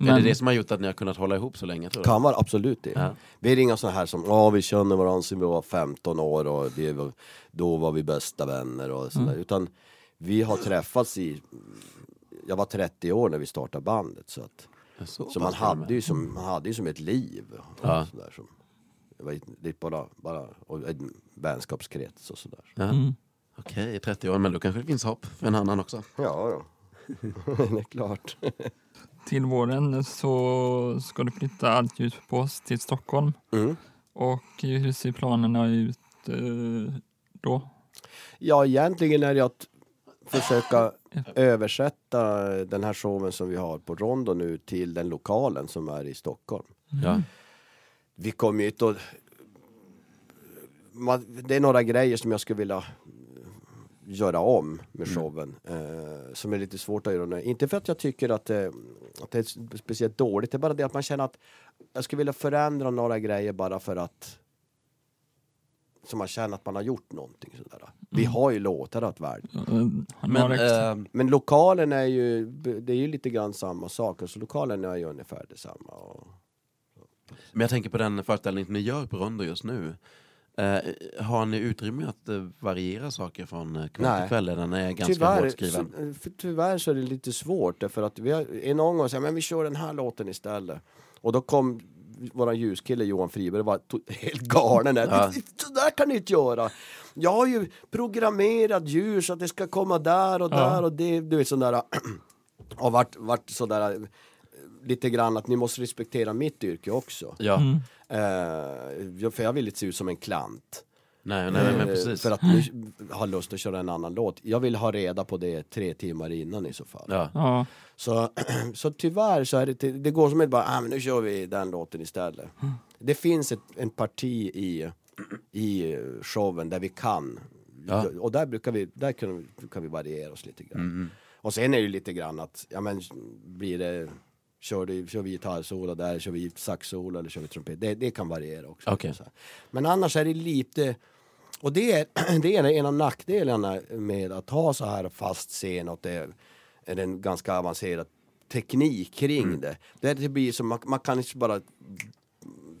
Är det det som har gjort att ni har kunnat hålla ihop så länge tror du?
Kan vara absolut det.
Ja.
Vi är inga sådana här som, ja vi känner varandra sedan vi var 15 år och vi var, då var vi bästa vänner och sådär. Utan vi har träffats i, jag var 30 år när vi startade bandet så att
Så,
så man
med.
hade, ju som, man hade ju som ett liv. Och
Ja.
sådär, som, lite bara, bara och en vänskapskrets och sådär.
Ja.
Mm.
Okej, 30 år, men då kanske det finns hopp för en annan också.
Ja, ja. det är klart.
Till våren så ska du flytta allt ljus på oss till Stockholm.
Mm.
Och hur ser planerna ut eh, då?
Ja, egentligen är det att försöka översätta den här showen som vi har på Rondo nu till den lokalen som är i Stockholm.
Ja.
Vi kommer ju inte att... Man, det är några grejer som jag skulle vilja göra om med showen. Eh, som är lite svårt att göra nu. Inte för att jag tycker att, det- att det är speciellt dåligt, det är bara det att man känner att jag skulle vilja förändra några grejer bara för att så man känner att man har gjort någonting. Sådär. Vi har ju låtar att värld.
Eh,
Men,
några extra-
eh,
Men lokalen är ju, det är ju lite grann samma sak. Så lokalen är ju ungefär detsamma. Och,
men jag tänker på den föreställningen ni gör på Rondo just nu. Eh, har ni utrymme att eh, variera saker från eh, kväll till kväll? Den är ganska
tyvärr,
hårt skriven.
så, tyvärr så är det lite svårt därför att vi har en gång sa men vi kör den här låten istället. Och då kom våran ljuskille Johan Friberg var helt galen. Där.
Ja.
Så där kan ni inte göra. Jag har ju programmerat ljus så att det ska komma där och
Ja.
där och det. Du vet sådär. Har varit, varit sådär lite grann att ni måste respektera mitt yrke också.
Ja.
Mm.
Jag- för jag vill inte se ut som en klant.
Nej, nej, men
Eh,
precis.
För att nu har lust att köra en annan låt. Jag vill ha reda på det tre timmar innan i så fall.
Ja.
Ja,
Så, så tyvärr så är det, det går som ett bara, ah, men nu kör vi den låten istället. Det finns ett en parti i, i showen där vi kan.
Ja.
Och där brukar vi, där kan, vi- kan vi variera oss lite grann.
Mm.
Och sen är det ju lite grann att, ja men blir det, kör, det, kör vi gitarrsolo där, kör vi saxsolo eller kör vi trumpet. Det, det kan variera också. Här. Men annars är det lite, och det är, det är en av nackdelarna med att ha så här fast scen och det är, en ganska avancerad teknik kring
Mm.
det. Det, det blir som, man, man kan inte bara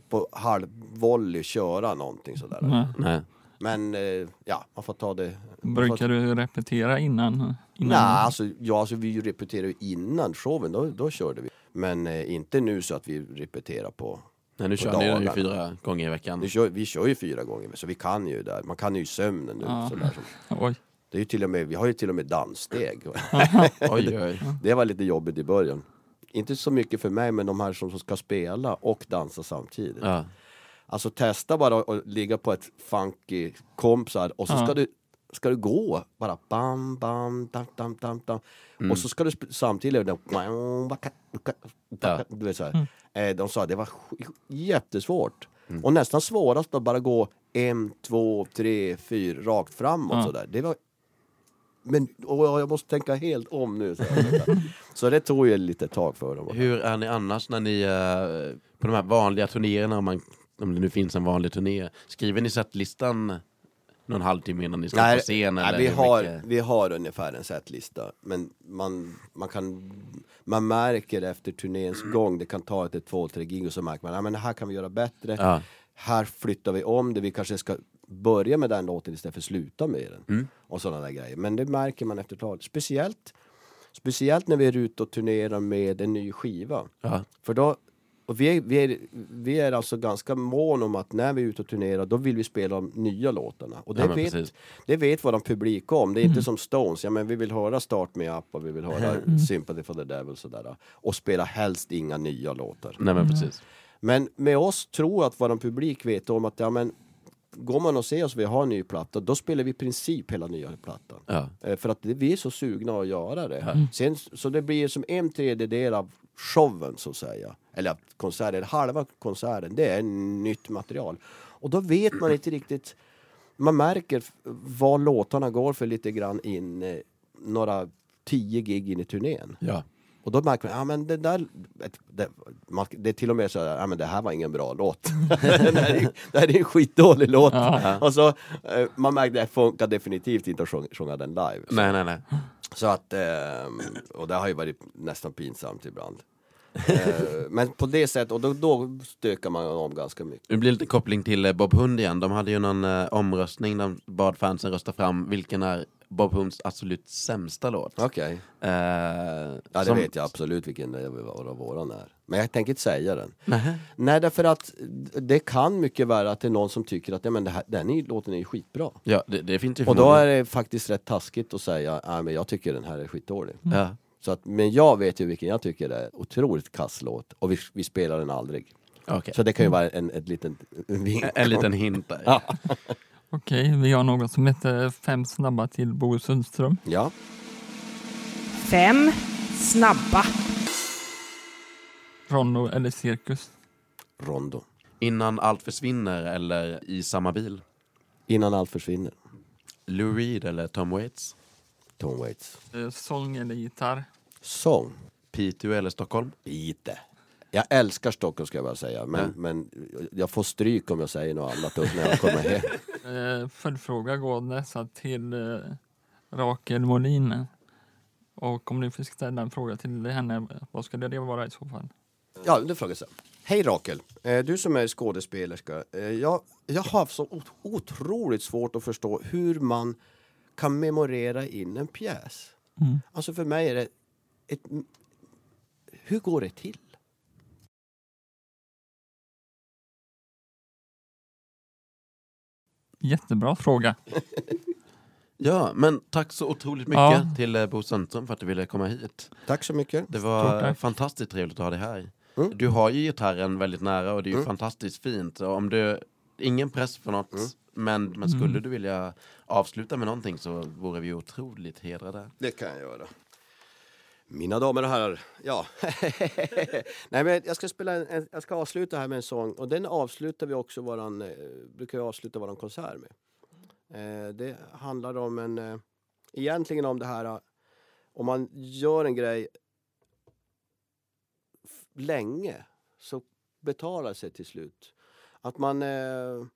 på halvvolley köra någonting sådär.
nej.
Nej.
Men eh, ja, man får ta det.
Brukar du repetera innan? innan?
Nej, alltså, ja, alltså vi repeterade innan showen, då, då körde vi. Men eh, inte nu så att vi repeterar på...
Nej, nu kör ni den ju
dagarna.
fyra gånger i veckan.
Vi kör, vi kör ju fyra gånger, så vi kan ju där. Man kan ju sömnen nu.
Ja.
Sådär, som,
Oj.
det är ju till och med, vi har ju till och med danssteg.
Oj, oj.
Det var lite jobbigt i början. Inte så mycket för mig, men de här som, som ska spela och dansa samtidigt.
Ja.
Alltså testa bara att ligga på ett funky kompisar och så ska du ska du gå bara bam bam dam dam dam dam och så ska du samtidigt du vet så här. Eh, De sa det var jättesvårt och nästan svårast att bara gå en, två, tre, fyra rakt framåt
Ja.
så där. Det var men jag måste tänka helt om nu. Så, så det tog ju lite tag för dem.
Hur är ni annars när ni, eh, på de här vanliga turnéerna, om, man, om det nu finns en vanlig turné, skriver ni setlistan någon halvtimme innan ni ska på scen?
nej,
eller
vi, har,
mycket?
vi har ungefär en setlista. Men man, man, kan, man märker efter turnéns gång, det kan ta ett, ett två, tre gig och så märker man att men det här kan vi göra bättre.
Ja.
Här flyttar vi om det, vi kanske ska börja med den låten istället för sluta med den.
Mm.
Och sådana där grejer. Men det märker man efter ett tag. Speciellt, speciellt när vi är ute och turnerar med en ny skiva.
Ja.
För då, och vi, är, vi, är, vi är alltså ganska mån om att när vi är ute och turnerar då vill vi spela de nya låtarna. Och det,
Ja,
vet, det vet våran publik om. Det är inte som Stones, ja men vi vill höra Start Me Up och vi vill höra Sympathy for the Devil sådär. Och spela helst inga nya låtar.
Nej men precis.
Men med oss tror jag att våran publik vet om att ja men Går man och ser oss vi har en ny platta, då spelar vi i princip hela nya plattan.
Ja.
Eh, För att vi är så sugna att göra det. Sen, så det blir som en tredjedel av showen så att säga. Eller att konserten, halva konserten, det är nytt material. Och då vet man inte riktigt, man märker vad låtarna går för lite grann in, eh, några tio gig in i turnén.
Ja.
Och då märker man, ja men det där, det, det, man, det är till och med så här, ja men det här var ingen bra låt. det, här är, det här är en skitdålig låt.
Ja.
Och så, eh, man märkte att det funkar definitivt inte att sjunga, sjunga den live. Så,
Nej nej nej.
så att, ehm, och det har ju varit nästan pinsamt ibland. Eh, men på det sättet, och då, då stökar man om ganska mycket.
Det blir lite koppling till eh, Bob Hund igen. De hade ju någon eh, omröstning, de bad fansen rösta fram vilken är Bob Hunds absolut sämsta låt.
Okej,
Eh,
ja det
som-
vet jag absolut vilken det var, våran är. Men jag tänker inte säga den.
Nähä.
Nej, därför att det kan mycket vara att det är någon som tycker att ja, men det här, den är, låten är ju skitbra.
Ja, det, det finns ju
Och då är det faktiskt rätt taskigt att säga ja, men jag tycker den här är skitdålig.
Ja.
Så att, men jag vet ju vilken jag tycker är otroligt kass låt och vi, vi spelar den aldrig.
Okej.
Så det kan ju vara en, ett liten vink.
En, en liten hint där.
Ja.
Okej, vi har något som heter Fem snabba till Bo Sundström.
Ja,
Fem snabba.
Rondo eller cirkus?
Rondo.
Innan allt försvinner eller i samma bil.
Innan allt försvinner.
Lou Reed eller Tom Waits.
Tom Waits.
Eh, Sång eller gitarr?
Sång.
Piteå eller Stockholm.
Lite. Jag älskar Stockholm ska jag bara säga. Men,
Ja.
men jag får stryk om jag säger något annat upp när jag kommer hem.
Eh, Följdfråga går nästa till eh, Rakel Molin. Och om du fick ställa en fråga till henne, vad skulle det vara i så fall?
Ja, det frågar jag. Hej Rakel, Eh, du som är skådespelerska. eh, Jag, jag har haft så ot- otroligt svårt att förstå hur man kan memorera in en pjäs.
Mm.
Alltså för mig är det ett... Hur går det till?
Jättebra fråga.
Ja, men tack så otroligt mycket
Ja.
till eh, Bo Sundström för att du ville komma hit.
Tack så mycket.
Det var fantastiskt trevligt att ha dig här.
Mm.
Du har ju gitarren väldigt nära och det är ju
Mm.
fantastiskt fint. Och om du, ingen press för något,
Mm.
Men, men skulle du vilja avsluta med någonting så vore vi otroligt hedrade.
Det kan jag göra. Mina damer och herrar, ja. Nej, men jag ska spela en, jag ska avsluta här med en sång och den avslutar vi också våran, eh, brukar vi avsluta våran konsert med. Eh, det handlar om en, eh, egentligen om det här, eh, om man gör en grej länge så betalar sig till slut. Att man, eh,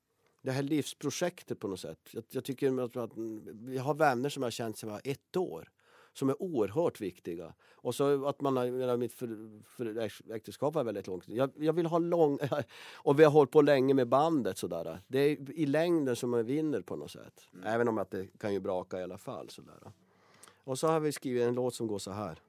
det här livsprojektet på något sätt. Jag, jag tycker att, att vi har vänner som har känt sig vara ett år som är oerhört viktiga. Och så att man har, jag mitt för, för äktenskap var väldigt långt. Jag, jag vill ha lång... Och vi har hållit på länge med bandet sådär. Det är i längden som man vinner på något sätt. Även om att det kan ju braka i alla fall sådär. Och så har vi skrivit en låt som går så här.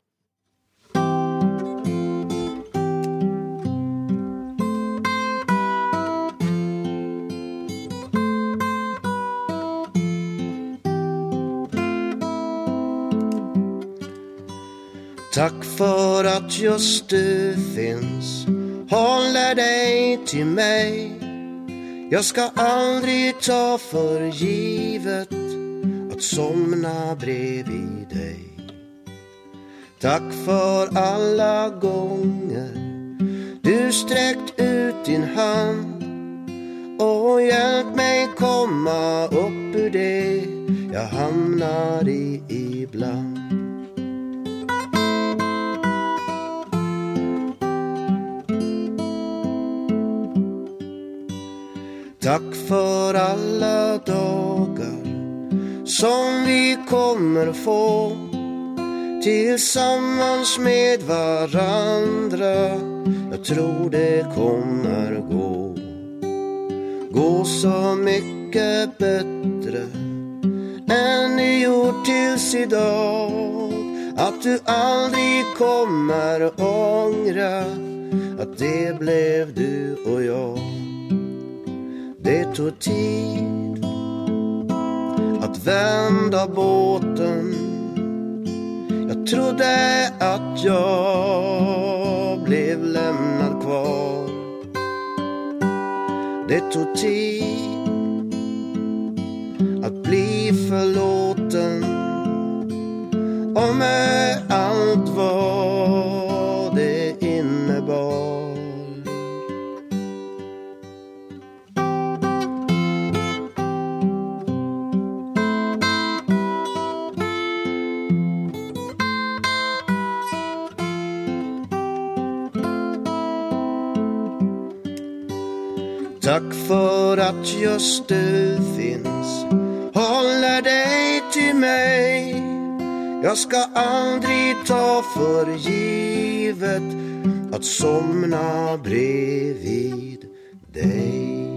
Tack för att just du finns. Håller dig till mig. Jag ska aldrig ta för givet Att somna bredvid dig. Tack för alla gånger Du sträckt ut din hand och hjälpt mig komma upp ur det jag hamnar i ibland. Tack för alla dagar som vi kommer få tillsammans med varandra. Jag tror det kommer gå, gå så mycket bättre än det gjort tills idag. Att du aldrig kommer ångra att det blev du och jag. Det tog tid att vända båten. Jag trodde att jag blev lämnad kvar. Det tog tid att bli förlåten. Och med allt var Tack för att just du finns. Håller dig till mig. Jag ska aldrig ta för givet Att somna bredvid dig.